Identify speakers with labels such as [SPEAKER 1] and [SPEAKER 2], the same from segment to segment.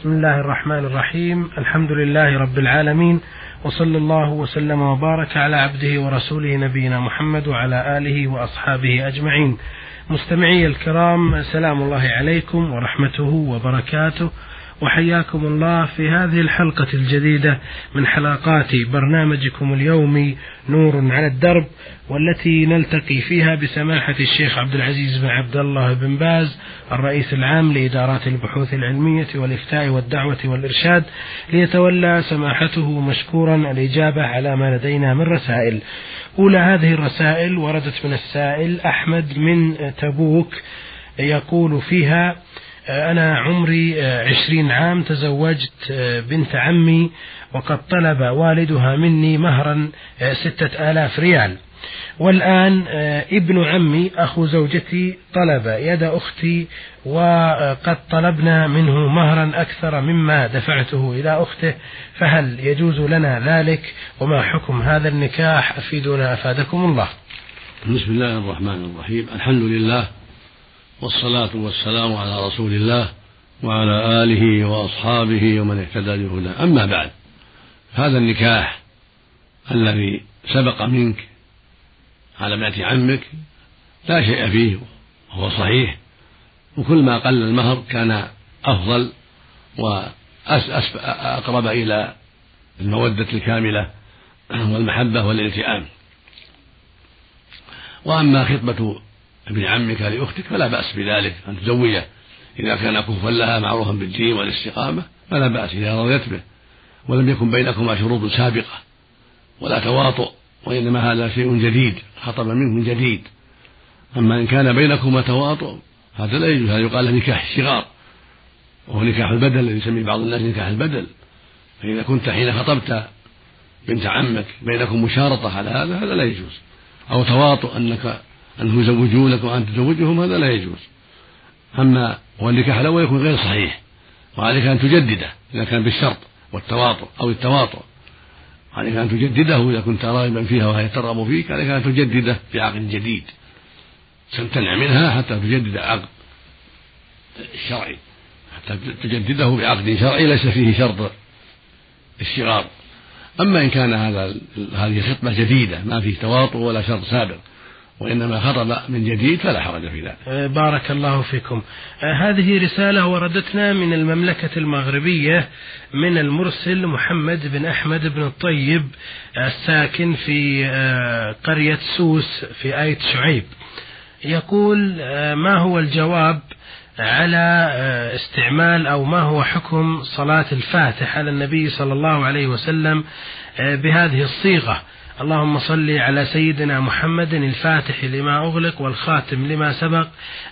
[SPEAKER 1] بسم الله الرحمن الرحيم. الحمد لله رب العالمين وصلى الله وسلم وبارك على عبده ورسوله نبينا محمد وعلى آله وأصحابه أجمعين. مستمعي الكرام سلام الله عليكم ورحمته وبركاته. وحياكم الله في هذه الحلقة الجديدة من حلقات برنامجكم اليومي نور على الدرب والتي نلتقي فيها بسماحة الشيخ عبد العزيز بن عبد الله بن باز الرئيس العام لإدارات البحوث العلمية والإفتاء والدعوة والإرشاد ليتولى سماحته مشكورا الإجابة على ما لدينا من رسائل. أولى هذه الرسائل وردت من السائل أحمد من تبوك يقول فيها أنا عمري عشرين عام تزوجت بنت عمي وقد طلب والدها مني مهرا ستة آلاف ريال. والآن ابن عمي أخو زوجتي طلب يد أختي وقد طلبنا منه مهرا أكثر مما دفعته إلى أخته فهل يجوز لنا ذلك؟ وما حكم هذا النكاح؟ أفيدنا أفادكم الله.
[SPEAKER 2] بسم الله الرحمن الرحيم. الحمد لله والصلاة والسلام على رسول الله وعلى آله وأصحابه ومن اهتدى بهداه. أما بعد هذا النكاح الذي سبق منك على بنت عمك لا شيء فيه وهو صحيح وكل ما قل المهر كان أفضل وأقرب إلى المودة الكاملة والمحبة والالتئام. وأما خطبة ابن عمك لأختك فلا بأس بذلك أن تزوجه. إذا كان كفوا لها معروفا بالدين والاستقامة فلا بأس إذا رضيت به. ولم يكن بينكما شروط سابقة ولا تواطؤ وإنما هذا شيء جديد خطب منه جديد. أما إن كان بينكما تواطؤ هذا لا يجوز هذا يقال نكاح الشغار وهو نكاح البدل الذي يسميه بعض الناس نكاح البدل. فإذا كنت حين خطبت بنت عمك بينكم مشارطة على هذا هذا لا يجوز. أو تواطؤ أنك أنهم يزوجونك وأنت تزوجهم هذا لا يجوز. أما والنكاح الأول يكون غير صحيح وعليك أن تجدده إذا كان بالشرط والتواطؤ أو التواطؤ. عليك أن تجدده إذا كنت راغبا فيها وهي ترغب فيك عليك أن تجدده بعقد جديد. تمتنع منها حتى تجدد عقد الشرعي حتى تجدده بعقد شرعي ليس فيه شرط الشغار أما إن كان هذا هذه خطبة جديدة ما فيه تواطؤ ولا شرط سابق وإنما خطب من جديد فلا حرج في ذلك.
[SPEAKER 1] أه، بارك الله فيكم. أه، هذه رسالة وردتنا من المملكة المغربية من المرسل محمد بن أحمد بن الطيب الساكن في أه، قرية سوس في آية شعيب. يقول ما هو الجواب على استعمال أو ما هو حكم صلاة الفاتح على النبي صلى الله عليه وسلم بهذه الصيغة؟ اللهم صل على سيدنا محمد الفاتح لما أغلق والخاتم لما سبق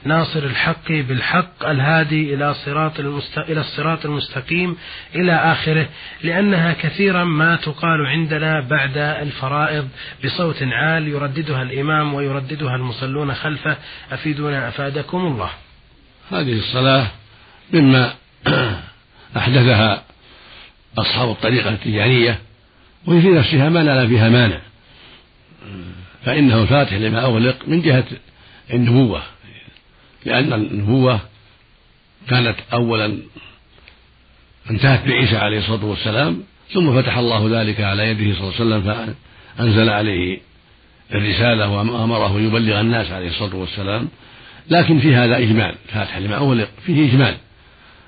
[SPEAKER 1] ناصر الحق بالحق الهادي إلى صراط المست... إلى الصراط المستقيم إلى آخره لأنها كثيرا ما تقال عندنا بعد الفرائض بصوت عال يرددها الإمام ويرددها المصلون خلفه. أفيدونا أفادكم الله.
[SPEAKER 2] هذه الصلاة مما أحدثها أصحاب الطريقة التجارية وهي في نفسها ما لا فيها مانع. فإنه الفاتح لما أغلق من جهة النبوة. لأن النبوة كانت أولا انتهت بعيسى عليه الصلاة والسلام ثم فتح الله ذلك على يده صلى الله عليه وسلم فأنزل عليه الرسالة وأمره يبلغ الناس عليه الصلاة والسلام. لكن في هذا إجمال فاتح لما أغلق فيه إجمال.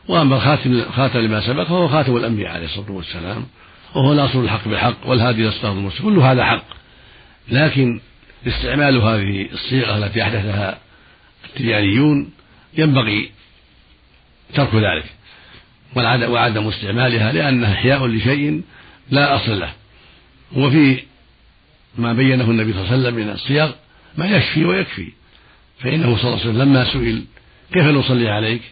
[SPEAKER 2] وأما الخاتم خاتم لما سبق فهو خاتم الأنبياء عليه الصلاة والسلام. وهو ناصر الحق بالحق والهادي إلى الصراط المستقيم. كل هذا حق. لكن استعمال هذه الصيغة التي أحدثها التجاريون ينبغي ترك ذلك وعدم استعمالها لانها إحياء لشيء لا أصل له. وفي ما بينه النبي صلى الله عليه وسلم من الصيغ ما يشفي ويكفي. فإنه صلى الله عليه وسلم لما سئل كيف نصلي عليك؟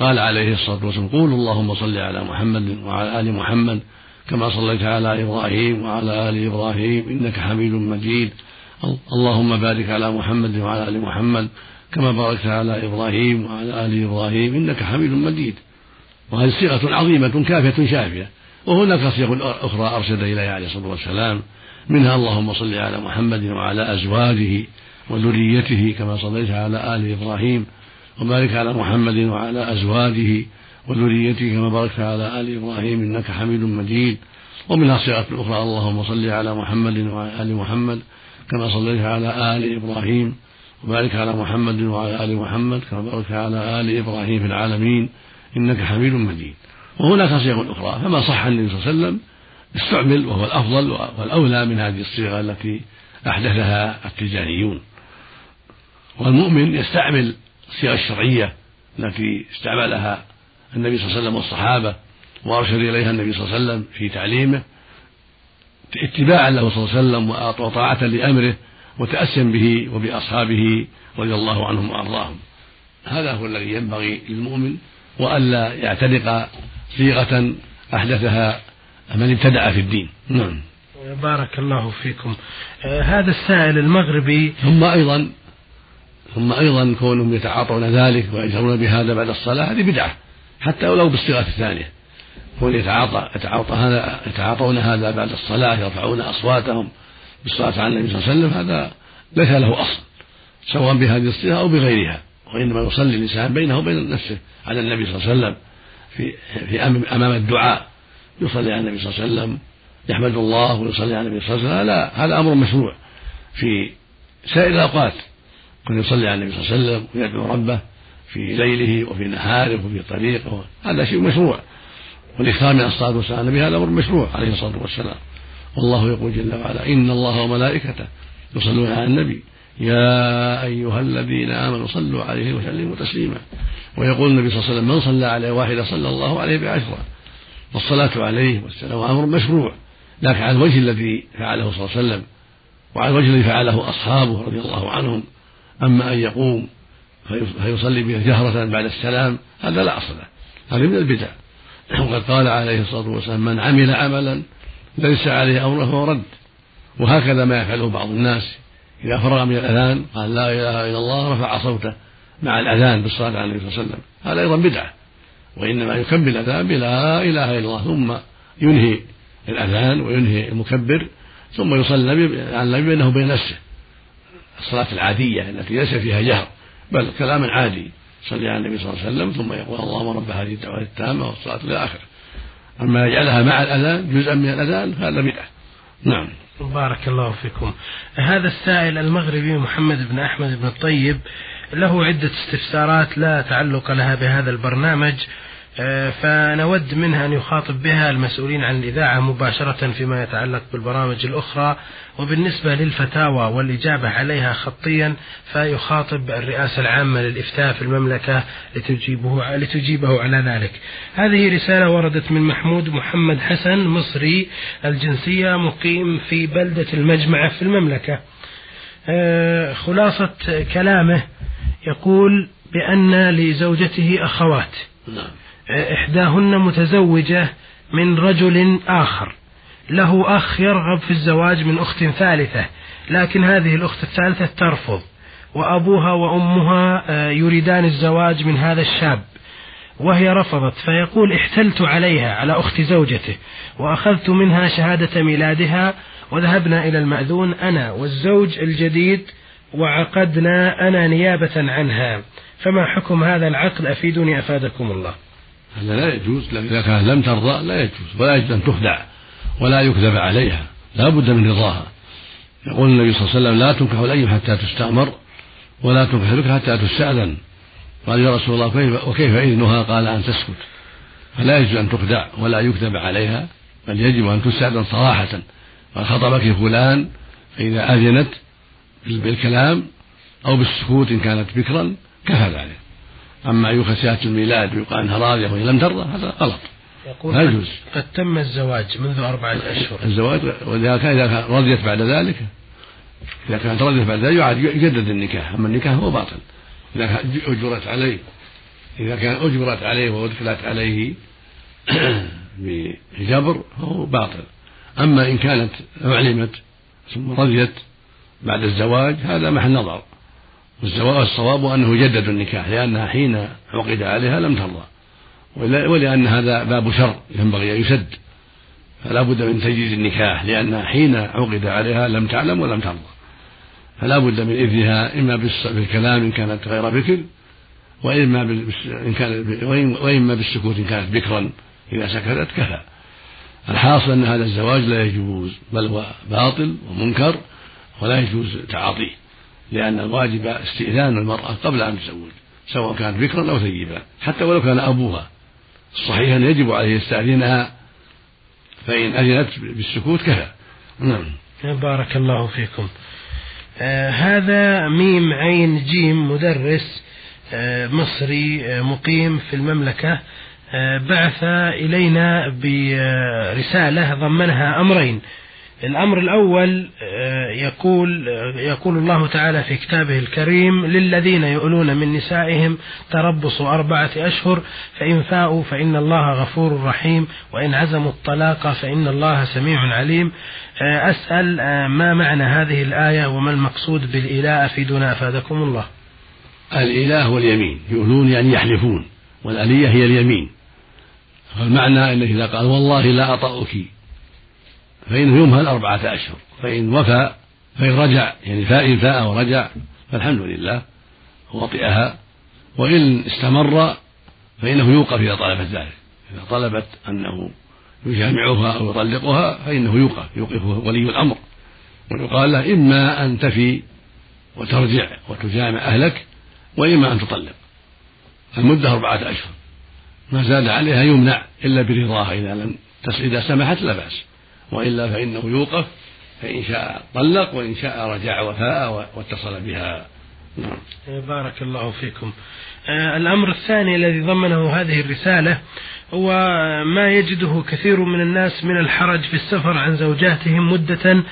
[SPEAKER 2] قال عليه الصلاة والسلام قولوا اللهم صل على محمد وعلى آل محمد كما صليت على إبراهيم وعلى آل إبراهيم إنك حميد مجيد. اللهم بارك على محمد وعلى آل محمد كما باركت على إبراهيم وعلى آل إبراهيم إنك حميد مجيد. وهذه صيغة عظيمة كافية شافية. وهناك صيغ أخرى أرشد إليها عليه الصلاة والسلام منها اللهم صل على محمد وعلى أزواجه وذريته كما صليت على آل إبراهيم وبارك على محمد وعلى أزواجه وذريته كما باركت على آل إبراهيم إنك حميد مجيد. ومنها صيغة أخرى اللهم صل على محمد وعلى آل محمد كما صليت على آل إبراهيم. وبارك على محمد وعلى آل محمد كما باركت على آل إبراهيم في العالمين. إنك حميد مجيد. وهناك صيغ أخرى فما صح النبي صلى الله عليه وسلم استعمل وهو الأفضل والأولى من هذه الصيغة التي أحدثها التجاريون والمؤمن يستعمل الصيغ الشرعية التي استعملها النبي صلى الله عليه وسلم والصحابة وأرشد إليها النبي صلى الله عليه وسلم في تعليمه اتباعا له صلى الله عليه وسلم وطاعة لأمره وتأسيا به وبأصحابه رضي الله عنهم وأرضاهم. هذا هو الذي ينبغي للمؤمن وألا يعتنق صيغة أحدثها من ابتدع في الدين. نعم.
[SPEAKER 1] بارك الله فيكم. آه هذا السائل المغربي.
[SPEAKER 2] ثم أيضا ثم أيضا كونهم يتعاطون ذلك ويجهرون بهذا بعد الصلاة هذه بدعة. حتى ولو بالصيغة الثانية كون يتعاطى يتعاطى هذا يتعاطون هذا بعد الصلاة يرفعون أصواتهم بالصلاة على النبي صلى الله عليه وسلم. هذا ليس له أصل سواء بهذه الصيغة أو بغيرها. وإنما يصلي الإنسان بينه وبين نفسه على النبي صلى الله عليه وسلم في في أمام الدعاء. يصلي على النبي صلى الله عليه وسلم يحمد الله ويصلي على النبي صلى الله عليه وسلم. لا هذا أمر مشروع في سائر الأوقات. كن يصلي على النبي صلى الله عليه وسلم ويدعو ربه. في ليله وفي نهاره وفي طريقه. هذا شيء مشروع. والإكثار من الصلاة والسلام على النبي هذا أمر مشروع عليه الصلاة والسلام. والله يقول جل وعلا إن الله وملائكته يصلون على النبي. يا أيها الذين آمنوا صلوا عليه وسلموا تسليما. ويقول النبي صلى الله عليه وسلم من صلى عليه واحدة صلى الله عليه بعشرة. والصلاة عليه والسلام أمر مشروع. لكن على الوجه الذي فعله صلى الله عليه وسلم وعلى الوجه الذي فعله أصحابه رضي الله عنهم أما أن يقوم فيصلي بها جهرة بعد السلام هذا لا أصل له. هذا من البدع. وقد قال عليه الصلاة والسلام من عمل عملا ليس عليه أمره فهو رد. وهكذا ما يفعله بعض الناس. إذا فرغ من الأذان قال لا إله إلا الله رفع صوته مع الأذان بالصلاة على النبي صلى الله عليه وسلم هذا أيضا بدعة. وإنما يكمل الأذان بلا إله إلا الله ثم ينهي الأذان وينهي المكبر ثم يصلي على النبي بينه وبين نفسه. الصلاة العادية التي ليس فيها جهر. بل كلام عادي. صلي على النبي صلى الله عليه وسلم ثم يقول اللهم رب هذه الدعوة التامة والصلاة إلى آخره. أما يجعلها مع الأذان جزءا من الأذان فهذا بدعة. نعم.
[SPEAKER 1] بارك الله فيكم. هذا السائل المغربي محمد بن أحمد بن الطيب له عدة استفسارات لا تعلق لها بهذا البرنامج فنود منها أن يخاطب بها المسؤولين عن الإذاعة مباشرة فيما يتعلق بالبرامج الأخرى وبالنسبة للفتاوى والإجابة عليها خطيا فيخاطب الرئاسة العامة للإفتاء في المملكة لتجيبه, لتجيبه على ذلك. هذه رسالة وردت من محمود محمد حسن مصري الجنسية مقيم في بلدة المجمعة في المملكة. آه، خلاصة كلامه يقول بأن لزوجته أخوات. نعم. إحداهن متزوجة من رجل آخر. له أخ يرغب في الزواج من أخت ثالثة لكن هذه الأخت الثالثة ترفض وأبوها وأمها آه، يريدان الزواج من هذا الشاب. وهي رفضت فيقول احتلت عليها على أخت زوجته وأخذت منها شهادة ميلادها وذهبنا إلى المأذون أنا والزوج الجديد وعقدنا أنا نيابة عنها. فما حكم هذا العقد؟ أفيدني أفادكم الله.
[SPEAKER 2] هذا لا يجوز إذا كانت لم ترضى لا يجوز ولا يجوز أن تخدع ولا يكذب عليها لا بد من رضاها. يقول النبي صلى الله عليه وسلم لا تنكح الأيم حتى تستأمر ولا تنكح لك حتى تستأذن. قال يا رسول الله كيف وكيف إذنها؟ قال أن تسكت. فلا يجوز أن تخدع ولا يكذب عليها بل يجب أن تستأذن صراحة. قال خطبك فلان فإذا أذنت بالكلام أو بالسكوت إن كانت بكرا كفى ذلك. أما يؤخذ شهادة الميلاد ويقال أنها راضية وهي لم ترضى هذا غلط.
[SPEAKER 1] يقول لا يجوز. قد تم الزواج منذ أربعة أشهر.
[SPEAKER 2] الزواج وإذا كان إذا رضيت بعد ذلك إذا كانت رضيت بعد ذلك يعاد يجدد النكاح. أما النكاح هو باطل. إذا أجبرت عليه إذا كان أجبرت عليه وأدخلت عليه بجبر فهو باطل. أما إن كانت علمت ثم رضيت بعد الزواج هذا محل نظر. والصواب أنه يجدد النكاح لأنها حين عقد عليها لم ترضى. ولأن هذا باب شر ينبغي أن يسد. فلا بد من تجديد النكاح لأنها حين عقد عليها لم تعلم ولم ترضى. فلا بد من إذنها إما بالكلام إن كانت غير بكر وإما إن كان وإما بالسكوت إن كانت بكرا إذا سكتت كفى. الحاصل أن هذا الزواج لا يجوز بل هو باطل ومنكر ولا يجوز تعاطيه. لأن الواجب استئذان المرأة قبل أن تزوج سواء كانت بكرا أو ثيبا حتى ولو كان أبوها. الصحيح أن يجب عليه يستأذنها فإن أذنت بالسكوت كفى نعم.
[SPEAKER 1] بارك الله فيكم. آه هذا ميم عين جيم مدرس آه مصري آه مقيم في المملكة. آه، بعث إلينا برسالة ضمنها أمرين. الأمر الأول آه، يقول آه، يقول الله تعالى في كتابه الكريم للذين يؤلون من نسائهم تربص أربعة أشهر فإن فاءوا فإن الله غفور رحيم وإن عزموا الطلاق فإن الله سميع عليم. أسأل ما معنى هذه الآية وما المقصود بالإله أفيدنا أفادكم الله.
[SPEAKER 2] الإله هو اليمين يؤلون يعني يحلفون والآلية هي اليمين. فالمعنى انه إذا قال والله لا أطأك. فانه يمهل اربعه اشهر فإن وفى فإن رجع يعني فإن فاء ورجع فالحمد لله وطئها وإن استمر فإنه يوقف إذا طلبت ذلك. إذا طلبت أنه يجامعها أو يطلقها فإنه يوقف يوقفه ولي الأمر. ويقال له إما أن تفي وترجع وتجامع أهلك وإما أن تطلق. المدة أربعة اشهر ما زاد عليها يمنع إلا برضاها. إذا لم إذا سمحت لا بأس. وإلا فإنه يوقف فإن شاء طلق وإن شاء رجع وفاء واتصل بها
[SPEAKER 1] نعم. بارك الله فيكم آه الأمر الثاني الذي ضمنه هذه الرسالة هو ما يجده كثير من الناس من الحرج في السفر عن زوجاتهم مدة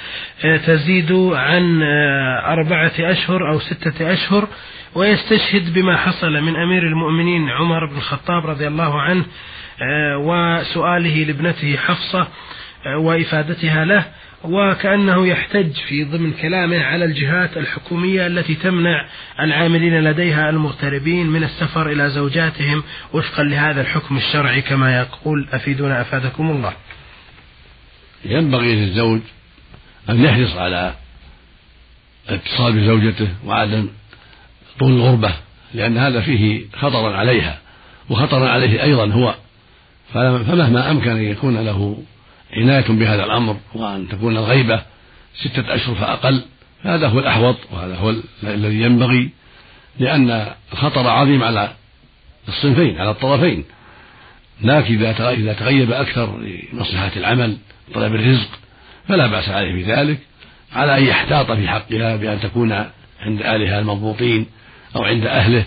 [SPEAKER 1] آه تزيد عن آه أربعة أشهر أو ستة أشهر ويستشهد بما حصل من أمير المؤمنين عمر بن الخطاب رضي الله عنه آه، وسؤاله لابنته حفصة وإفادتها له وكأنه يحتج في ضمن كلامه على الجهات الحكومية التي تمنع العاملين لديها المغتربين من السفر إلى زوجاتهم وفقا لهذا الحكم الشرعي كما يقول أفيدنا أفادكم الله.
[SPEAKER 2] ينبغي للزوج أن يحرص على الاتصال بزوجته وعدم طول الغربة لأن هذا فيه خطرا عليها وخطرا عليه أيضا هو فمهما أمكن أن يكون له عناية بهذا الأمر وأن تكون الغيبة ستة أشهر فأقل. هذا هو الأحوط وهذا هو الذي ينبغي لأن الخطر عظيم على الصنفين على الطرفين. لكن إذا تغيب أكثر لمصلحة العمل طلب الرزق فلا بأس عليه بذلك على أن يحتاط في حقها بأن تكون عند أهلها المضبوطين أو عند أهله.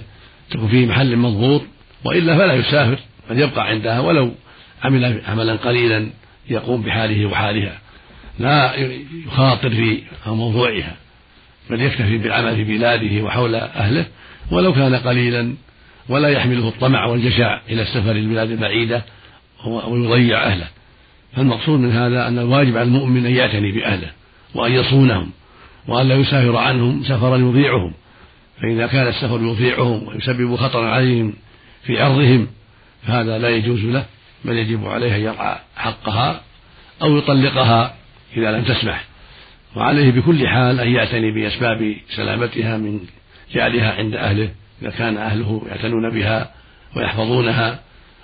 [SPEAKER 2] تكون فيه محل مضبوط وإلا فلا يسافر بل يبقى عندها ولو عمل عملا قليلا. يقوم بحاله وحالها لا يخاطر في موضوعها بل يكتفي بالعمل في بلاده وحول أهله ولو كان قليلا ولا يحمله الطمع والجشع إلى السفر للبلاد البعيدة ويضيع أهله. فالمقصود من هذا أن الواجب على المؤمن أن يعتني بأهله وأن يصونهم وأن لا يسافر عنهم سفرا يضيعهم. فإذا كان السفر يطيعهم ويسبب خطرا عليهم في عرضهم فهذا لا يجوز له. بل يجب عليه أن يرعى حقها أو يطلقها إذا لم تسمح. وعليه بكل حال أن يعتني بأسباب سلامتها من جعلها عند أهله إذا كان أهله يعتنون بها ويحفظونها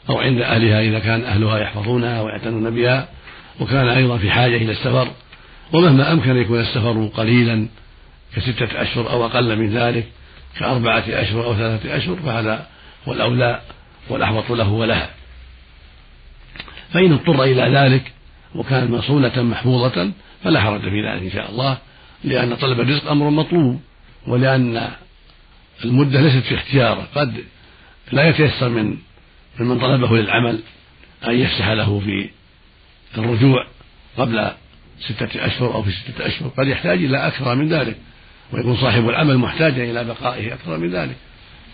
[SPEAKER 2] أو عند أهلها إذا كان أهلها يحفظونها ويعتنون بها. وكان أيضا في حاجة إلى السفر ومهما أمكن يكون السفر قليلا كستة أشهر أو أقل من ذلك كأربعة أشهر أو ثلاثة أشهر فهذا هو الأولى والأحوط له ولها. فإن اضطر إلى ذلك وكانت مصونة محفوظة فلا حرج في ذلك إن شاء الله لأن طلب الرزق أمر مطلوب ولأن المدة ليست في اختياره قد لا يتيسر من من طلبه للعمل أن يفسح له في الرجوع قبل ستة أشهر أو في ستة أشهر قد يحتاج إلى أكثر من ذلك ويكون صاحب العمل محتاجا إلى بقائه أكثر من ذلك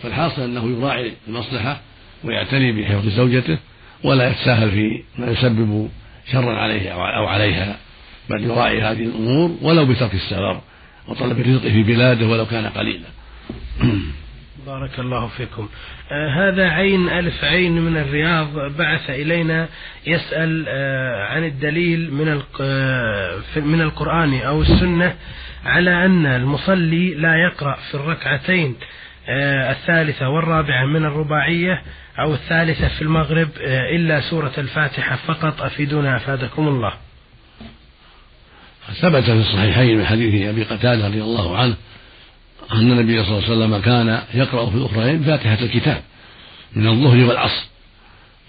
[SPEAKER 2] فالحاصل أنه يراعي المصلحة ويعتني بحفظ زوجته ولا يتساهل في ما يسبب شرا عليه أو عليها بل يراعي هذه الأمور ولو بترك السفر وطلب الرزق في بلاده ولو كان قليلا.
[SPEAKER 1] بارك الله فيكم. آه هذا عين ألف عين من الرياض بعث إلينا يسأل آه عن الدليل من آه، من القرآن أو السنة على أن المصلي لا يقرأ في الركعتين آه، الثالثة والرابعة من الرباعية أو الثالثة في المغرب آه، إلا سورة الفاتحة فقط. أفيدونا أفادكم الله.
[SPEAKER 2] ثبت في الصحيحين من حديث أبي قتادة رضي الله عنه أن النبي صلى الله عليه وسلم كان يقرأ في الأخرين فاتحة الكتاب من الظهر والعصر.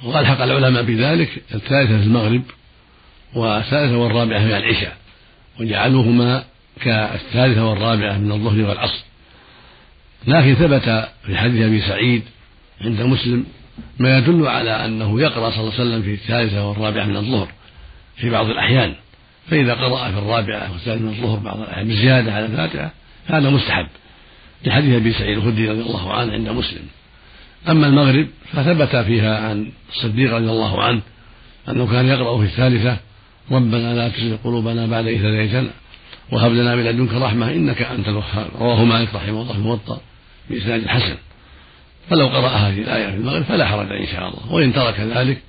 [SPEAKER 2] وألحق العلماء بذلك الثالثة في المغرب والثالثة والرابعة في العشاء وجعلوهما كالثالثة والرابعة من الظهر والعصر. لكن ثبت في حديث أبي سعيد عند مسلم ما يدل على أنه يقرأ صلى الله عليه وسلم في الثالثة والرابعة من الظهر في بعض الأحيان. فإذا قرأ في الرابعة والثالثة من الظهر بعض الأحيان بزيادة على الفاتحة فهذا مستحب. لحديث أبي سعيد الخدري رضي الله عنه عند مسلم. أما المغرب فثبت فيها عن الصديق رضي الله عنه أنه كان يقرأ في الثالثة ربنا لا تزغ قلوبنا بعد إذ هديتنا وهب لنا من لدنك رحمة إنك أنت الوهاب. رواه مالك رحمه الله في الموطأ بإسناد حسن. فلو قرأ هذه الآية في المغرب فلا حرج إن شاء الله. وإن ترك ذلك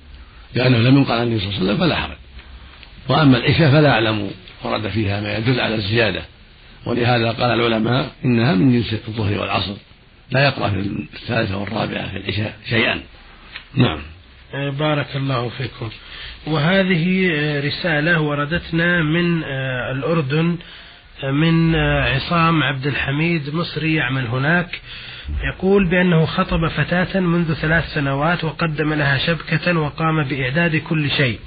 [SPEAKER 2] لأنه لم ينقل عن النبي صلى الله عليه وسلم فلا حرج. وأما العشاء فلا أعلم ورد فيها ما يدل على الزيادة. ولهذا قال العلماء إنها من جنس الظهر والعصر. لا يقرأ في الثالثة والرابعة في العشاء شيئا. نعم.
[SPEAKER 1] آه، بارك الله فيكم. وهذه آه، رسالة وردتنا من آه، الأردن من عصام عبد الحميد مصري يعمل هناك. يقول بأنه خطب فتاة منذ ثلاث سنوات وقدم لها شبكة وقام بإعداد كل شيء.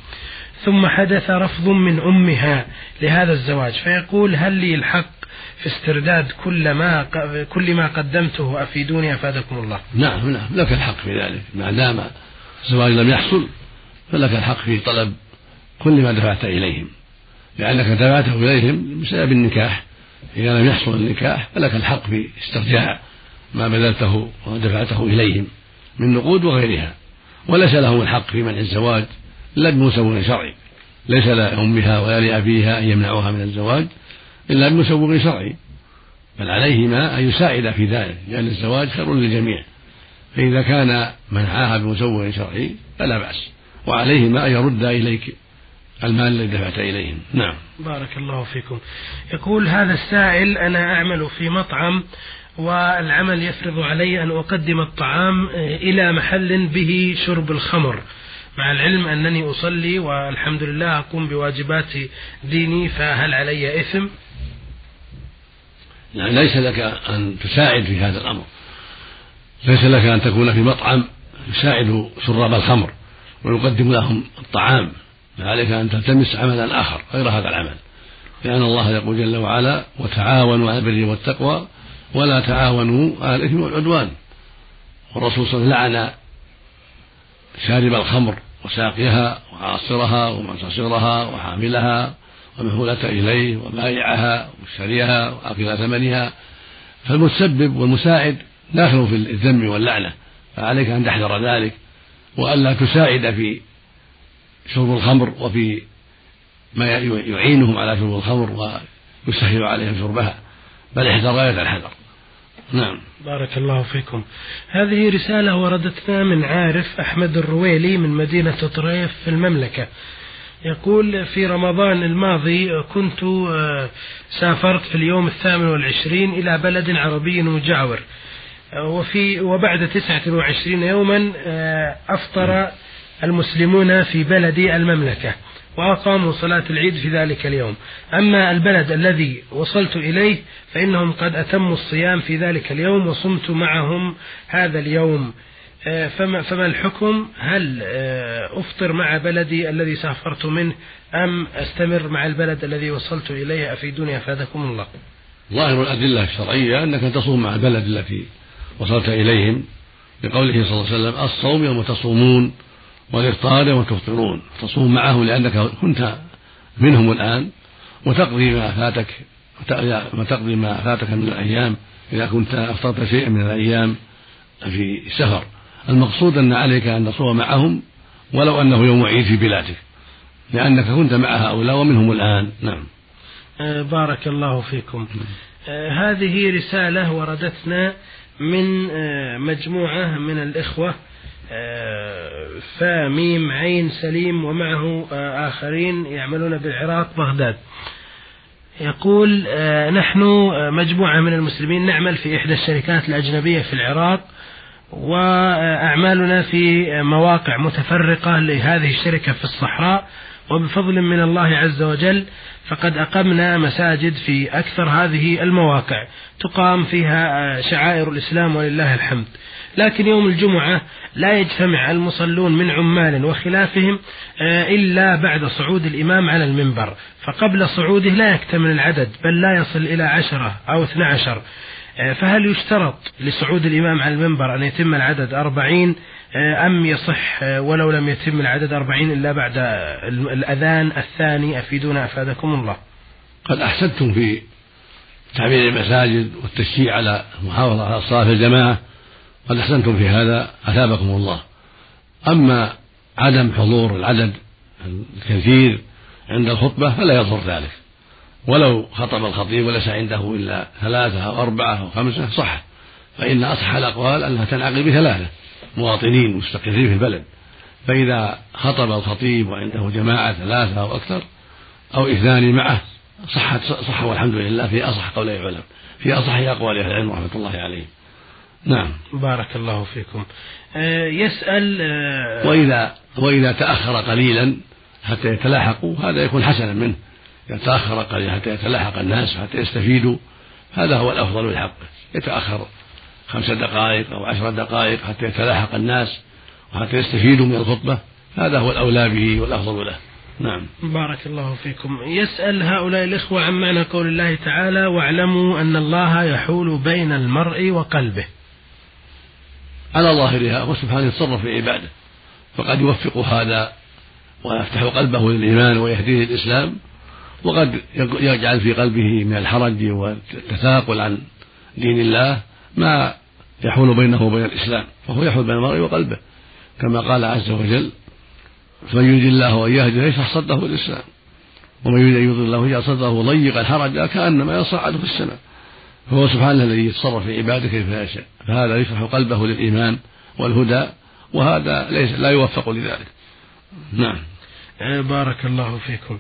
[SPEAKER 1] ثم حدث رفض من أمها لهذا الزواج. فيقول هل لي الحق في استرداد كل ما كل ما قدمته أفيدوني أفادكم الله؟
[SPEAKER 2] نعم نعم. لك الحق في ذلك. ما دام الزواج لم يحصل فلك الحق في طلب كل ما دفعت إليهم. لأنك دفعته إليهم بسبب النكاح. إذا لم يحصل النكاح فلك الحق في استرجاع ما بذلته ودفعته إليهم من نقود وغيرها. وليس لهم الحق في منع الزواج إلا بمسوغ شرعي. ليس لأمها ولا لأبيها أن يمنعوها من الزواج إلا بمسوغ شرعي. بل عليهما أن يساعدا في ذلك لأن الزواج خير للجميع. فإذا كان منعاها بمسوغ شرعي فلا بأس. وعليهما أن يردا إليك المال الذي دفعت إليهم نعم.
[SPEAKER 1] بارك الله فيكم. يقول هذا السائل أنا أعمل في مطعم والعمل يفرض علي أن أقدم الطعام إلى محل به شرب الخمر. مع العلم أنني أصلي والحمد لله أقوم بواجبات ديني فهل علي إثم؟
[SPEAKER 2] يعني ليس لك أن تساعد في هذا الأمر. ليس لك أن تكون في مطعم يساعد شراب الخمر ويقدم لهم الطعام. فعليك أن تلتمس عملا آخر غير هذا العمل. لأن الله يقول جل وعلا وتعاونوا على البر والتقوى ولا تعاونوا على الإثم والعدوان والرسول صلى الله عليه وسلم لعن شارب الخمر وساقيها وعاصرها ومعتصرها وحاملها ومهولة إليه وبائعها ومشتريها وآكل ثمنها. فالمتسبب والمساعد داخل في الذم واللعنة فعليك أن تحذر ذلك وألا تساعد في شرب الخمر وفي ما يعينهم على شرب الخمر ويسهل عليهم شربها. بل احذر غاية الحذر. نعم.
[SPEAKER 1] بارك الله فيكم. هذه رسالة وردتنا من عارف أحمد الرويلي من مدينة طريف في المملكة. يقول في رمضان الماضي كنت آه، سافرت في اليوم الثامن والعشرين إلى بلد عربي مجاور آه، وفي وبعد تسعة وعشرين يوما آه، أفطر المسلمون في بلد المملكة وأقاموا صلاة العيد في ذلك اليوم. أما البلد الذي وصلت إليه فإنهم قد أتموا الصيام في ذلك اليوم وصمت معهم هذا اليوم. آه، فما, فما الحكم؟ هل آه، أفطر مع بلدي الذي سافرت منه أم أستمر مع البلد الذي وصلت إليه؟ أفيدوني أفادكم الله.
[SPEAKER 2] ظاهر الأدلة الشرعية أنك تصوم مع البلد التي وصلت إليهم بقوله صلى الله عليه وسلم الصوم يوم تصومون. والإفطار يوم تفطرون تصوم معهم لأنك كنت منهم الآن وتقضي ما فاتك وتقضي ما فاتك من الأيام إذا كنت أفطرت شيئا من الأيام في سفر المقصود أن عليك أن تصوم معهم ولو أنه يوم عيد في بلادك لأنك كنت مع هؤلاء ومنهم الآن. نعم.
[SPEAKER 1] آه، بارك الله فيكم. آه، هذه رسالة وردتنا من آه، مجموعة من الإخوة فميم عين سليم ومعه آخرين يعملون بالعراق بغداد. يقول آه، نحن مجموعة من المسلمين نعمل في إحدى الشركات الأجنبية في العراق وأعمالنا في مواقع متفرقة لهذه الشركة في الصحراء. وبفضل من الله عز وجل فقد أقمنا مساجد في أكثر هذه المواقع تقام فيها شعائر الإسلام ولله الحمد. لكن يوم الجمعة لا يجتمع المصلون من عمال وخلافهم آه، إلا بعد صعود الإمام على المنبر. فقبل صعوده لا يكتمل العدد بل لا يصل إلى عشرة أو اثنى عشر. آه، فهل يشترط لصعود الإمام على المنبر أن يتم العدد أربعين؟ آه، أم يصح ولو لم يتم العدد أربعين إلا بعد الأذان الثاني؟ أفيدونا أفادكم الله.
[SPEAKER 2] قد أحسنتم في تعمير المساجد والتشجيع على المحافظة على الصلاة في الجماعة. قد أحسنتم في هذا أثابكم الله. أما عدم حضور العدد الكثير عند الخطبة فلا يضر ذلك. ولو خطب الخطيب وليس عنده إلا ثلاثة أو أربعة أو خمسة صح. فإن أصح الأقوال أنها تنعقد بثلاثة مواطنين مستقرين في البلد. فإذا خطب الخطيب وعنده جماعة ثلاثة أو أكثر أو اثنان معه صحت صح والحمد لله في أصح قولي العلم في أصح أقوال أهل العلم رحمة الله عليهم. نعم.
[SPEAKER 1] بارك الله فيكم. آه، يسأل
[SPEAKER 2] آه، وإذا وإذا تأخر قليلا حتى يتلاحقوا هذا يكون حسنا منه. إذا تأخر قليلا حتى يتلاحق الناس حتى يستفيدوا هذا هو الأفضل لحقه يتأخر خمس دقائق أو عشر دقائق حتى يتلاحق الناس وحتى يستفيدوا من الخطبة هذا هو الأولى به والأفضل له. نعم.
[SPEAKER 1] بارك الله فيكم. يسأل هؤلاء الإخوة عن معنى قول الله تعالى واعلموا أن الله يحول بين المرء وقلبه.
[SPEAKER 2] على ظاهرها هو سبحانه يتصرف في عبادة فقد يوفق هذا ويفتح قلبه للإيمان ويهديه للإسلام وقد يجعل في قلبه من الحرج والتثاقل عن دين الله ما يحول بينه وبين الإسلام فهو يحول بين المرء وقلبه كما قال عز وجل فمن يريد الله أن يهدي يشرح صدره الإسلام ومن يريد أن يضل الله يجعل صدره ضيقا حرجا كأنما يصعد في السماء. فهو سبحانه الذي يتصرف في عباده كيف يشاء. فهذا يفتح قلبه للإيمان والهدى وهذا ليس لا يوفق لذلك. نعم.
[SPEAKER 1] آه، بارك الله فيكم.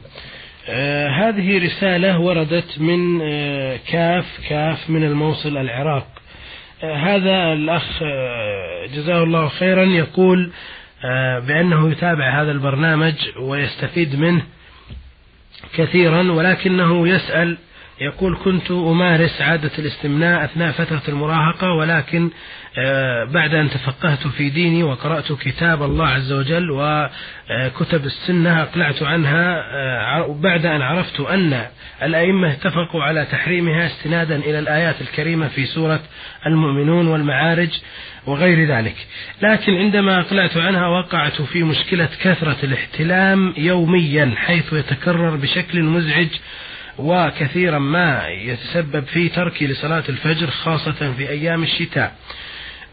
[SPEAKER 1] آه هذه رسالة وردت من آه كاف كاف من الموصل العراق. آه هذا الأخ آه جزاه الله خيرا يقول آه بأنه يتابع هذا البرنامج ويستفيد منه كثيرا ولكنه يسأل يقول كنت أمارس عادة الاستمناء أثناء فترة المراهقة ولكن آه، بعد أن تفقهت في ديني وقرأت كتاب الله عز وجل وكتب السنة أقلعت عنها آه، بعد أن عرفت أن الأئمة اتفقوا على تحريمها استنادا إلى الآيات الكريمة في سورة المؤمنون والمعارج وغير ذلك. لكن عندما أقلعت عنها وقعت في مشكلة كثرة الاحتلام يوميا حيث يتكرر بشكل مزعج وكثيرا ما يتسبب في تركي لصلاة الفجر خاصة في أيام الشتاء.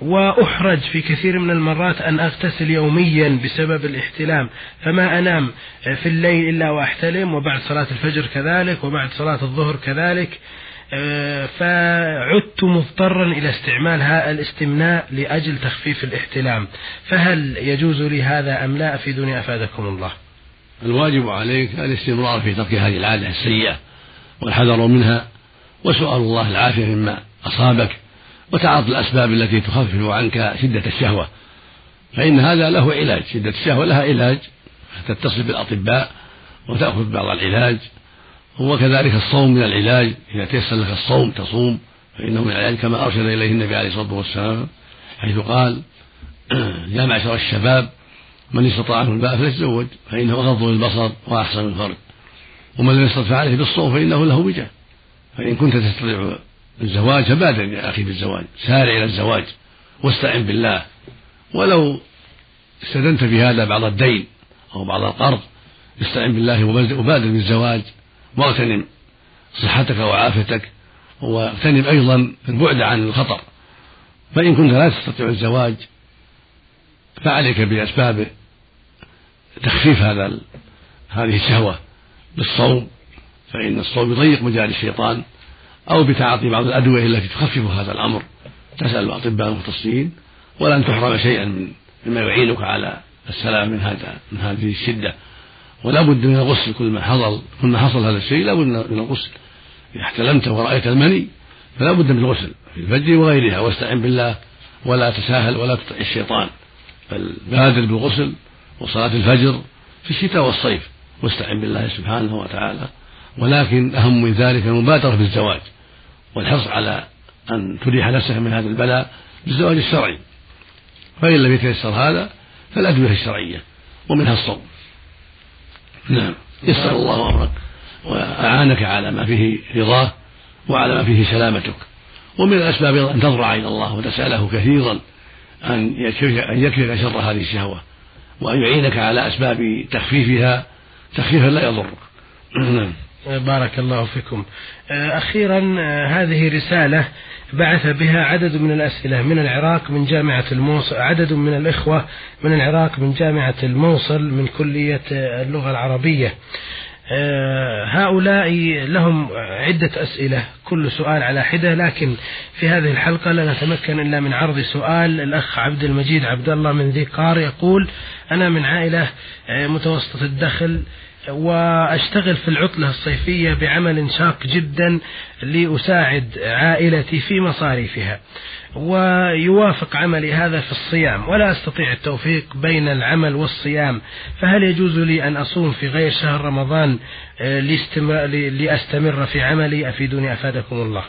[SPEAKER 1] وأحرج في كثير من المرات أن أغتسل يوميا بسبب الاحتلام. فما أنام في الليل إلا وأحتلم وبعد صلاة الفجر كذلك وبعد صلاة الظهر كذلك. فعدت مضطرا إلى استعمال الاستمناء لأجل تخفيف الاحتلام. فهل يجوز لي هذا أم لا؟ أفيدني أفادكم الله.
[SPEAKER 2] الواجب عليك الاستمرار في ترك هذه العادة السيئة. والحذر منها وسؤال الله العافية مما أصابك وتعاطي الأسباب التي تخفف عنك شدة الشهوة. فإن هذا له علاج شدة الشهوة لها علاج. تتصل بالأطباء وتأخذ بعض العلاج. وكذلك الصوم من العلاج. إذا تيسر لك الصوم تصوم فإنه من العلاج كما أرشد إليه النبي عليه الصلاة والسلام حيث قال يا معشر الشباب من استطاع منه الباء فليتزوج فإنه أغض للبصر وأحسن الفرج ومن لم يستطع عليه بالصوم فإنه له وجه. فإن كنت تستطيع الزواج فبادر يا أخي بالزواج سارع إلى الزواج واستعن بالله. ولو استدنت في هذا بعض الدين أو بعض القرض استعن بالله وبادر بالزواج. واغتنم صحتك وعافيتك واغتنم أيضا البعد عن الخطر. فإن كنت لا تستطيع الزواج فعليك بأسباب تخفيف هذا هذه الشهوة. بالصوم فإن الصوم يضيق مجال الشيطان أو بتعاطي بعض الأدوية التي تخفف هذا الأمر. تسأل الأطباء المختصين ولن تحرم شيئا من مما يعينك على السلام من هذا من هذه الشدة. ولا بد من الغسل. كل ما حصل كل ما حصل هذا الشيء لا بد من الغسل. إذا احتلمت ورأيت المني فلا بد من الغسل في الفجر وغيرها. واستعن بالله ولا تساهل ولا تطع الشيطان. بل بادر بالغسل وصلاة الفجر في الشتاء والصيف. واستعن بالله سبحانه وتعالى. ولكن أهم من ذلك المبادرة بالزواج والحرص على أن تريح نفسك من هذا البلاء بالزواج الشرعي. فإن لم يتيسر هذا فالأدوية الشرعية ومنها الصوم. نعم. يسر الله أمرك وأعانك على ما فيه رضاه وعلى ما فيه سلامتك. ومن الأسباب أن تضرع إلى الله وتسأله كثيرا أن يكفيك شر هذه الشهوة وأن يعينك على أسباب تخفيفها تخفيفا لا يضرك نعم.
[SPEAKER 1] بارك الله فيكم. أخيرا هذه رسالة بعث بها عدد من الأسئلة من العراق من جامعة الموصل عدد من الإخوة من العراق من جامعة الموصل من كلية اللغة العربية. هؤلاء لهم عدة أسئلة كل سؤال على حدة لكن في هذه الحلقة لا نتمكن إلا من عرض سؤال. الأخ عبد المجيد عبد الله من ذي قار يقول أنا من عائلة متوسطة الدخل وأشتغل في العطلة الصيفية بعمل شاق جدا لأساعد عائلتي في مصاريفها ويوافق عملي هذا في الصيام ولا أستطيع التوفيق بين العمل والصيام. فهل يجوز لي أن أصوم في غير شهر رمضان آه، لأستمر في عملي؟ أفيدوني أفادكم الله.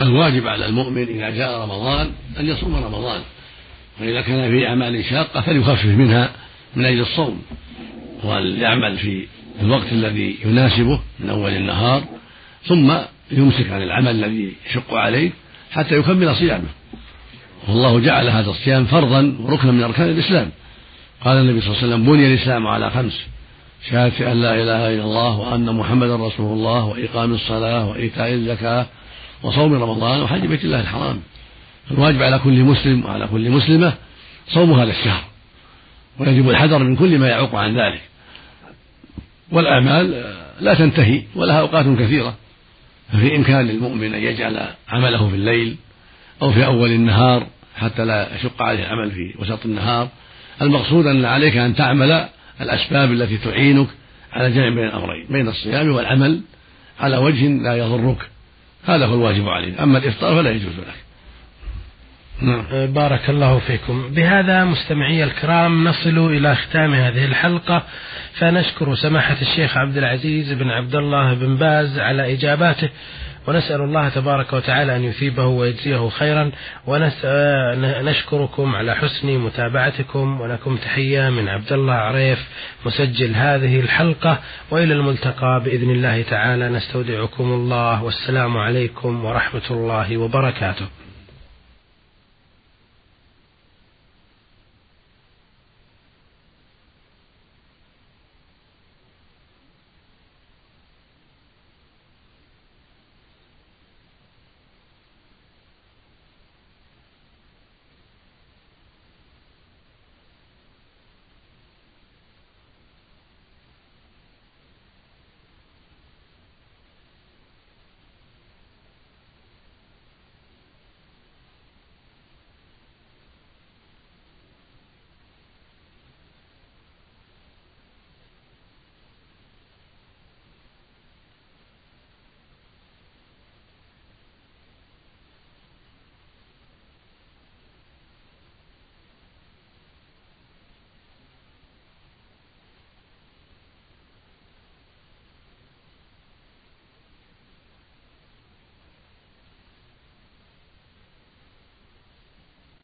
[SPEAKER 2] الواجب على المؤمن إذا جاء رمضان أن يصوم رمضان وإذا كان في أعمال شاقة فليخفف منها من أجل الصوم. وليعمل في الوقت الذي يناسبه من أول النهار ثم يمسك عن العمل الذي يشق عليه حتى يكمل صيامه. والله جعل هذا الصيام فرضا وركنا من أركان الإسلام. قال النبي صلى الله عليه وسلم بني الإسلام على خمس شهادة أن لا إله إلا الله وأن محمدا رسول الله وإقام الصلاة وإيتاء الزكاة وصوم رمضان وحج بيت الله الحرام. الواجب على كل مسلم وعلى كل مسلمة صوم هذا الشهر ويجب الحذر من كل ما يعوق عن ذلك. والأعمال لا تنتهي ولها أوقات كثيرة. ففي إمكان للمؤمن أن يجعل عمله في الليل أو في أول النهار حتى لا يشق عليه العمل في وسط النهار. المقصود أن عليك أن تعمل الأسباب التي تعينك على الجمع بين الأمرين بين الصيام والعمل على وجه لا يضرك. هذا هو الواجب عليك أما الإفطار فلا يجوز لك.
[SPEAKER 1] نعم. أه، بارك الله فيكم. بهذا مستمعي الكرام نصل إلى ختام هذه الحلقة. فنشكر سماحة الشيخ عبد العزيز بن عبد الله بن باز على إجاباته. ونسأل الله تبارك وتعالى أن يثيبه ويجزيه خيرا. ونشكركم على حسن متابعتكم. ولكم تحية من عبد الله عريف مسجل هذه الحلقة. وإلى الملتقى بإذن الله تعالى. نستودعكم الله. والسلام عليكم ورحمة الله وبركاته.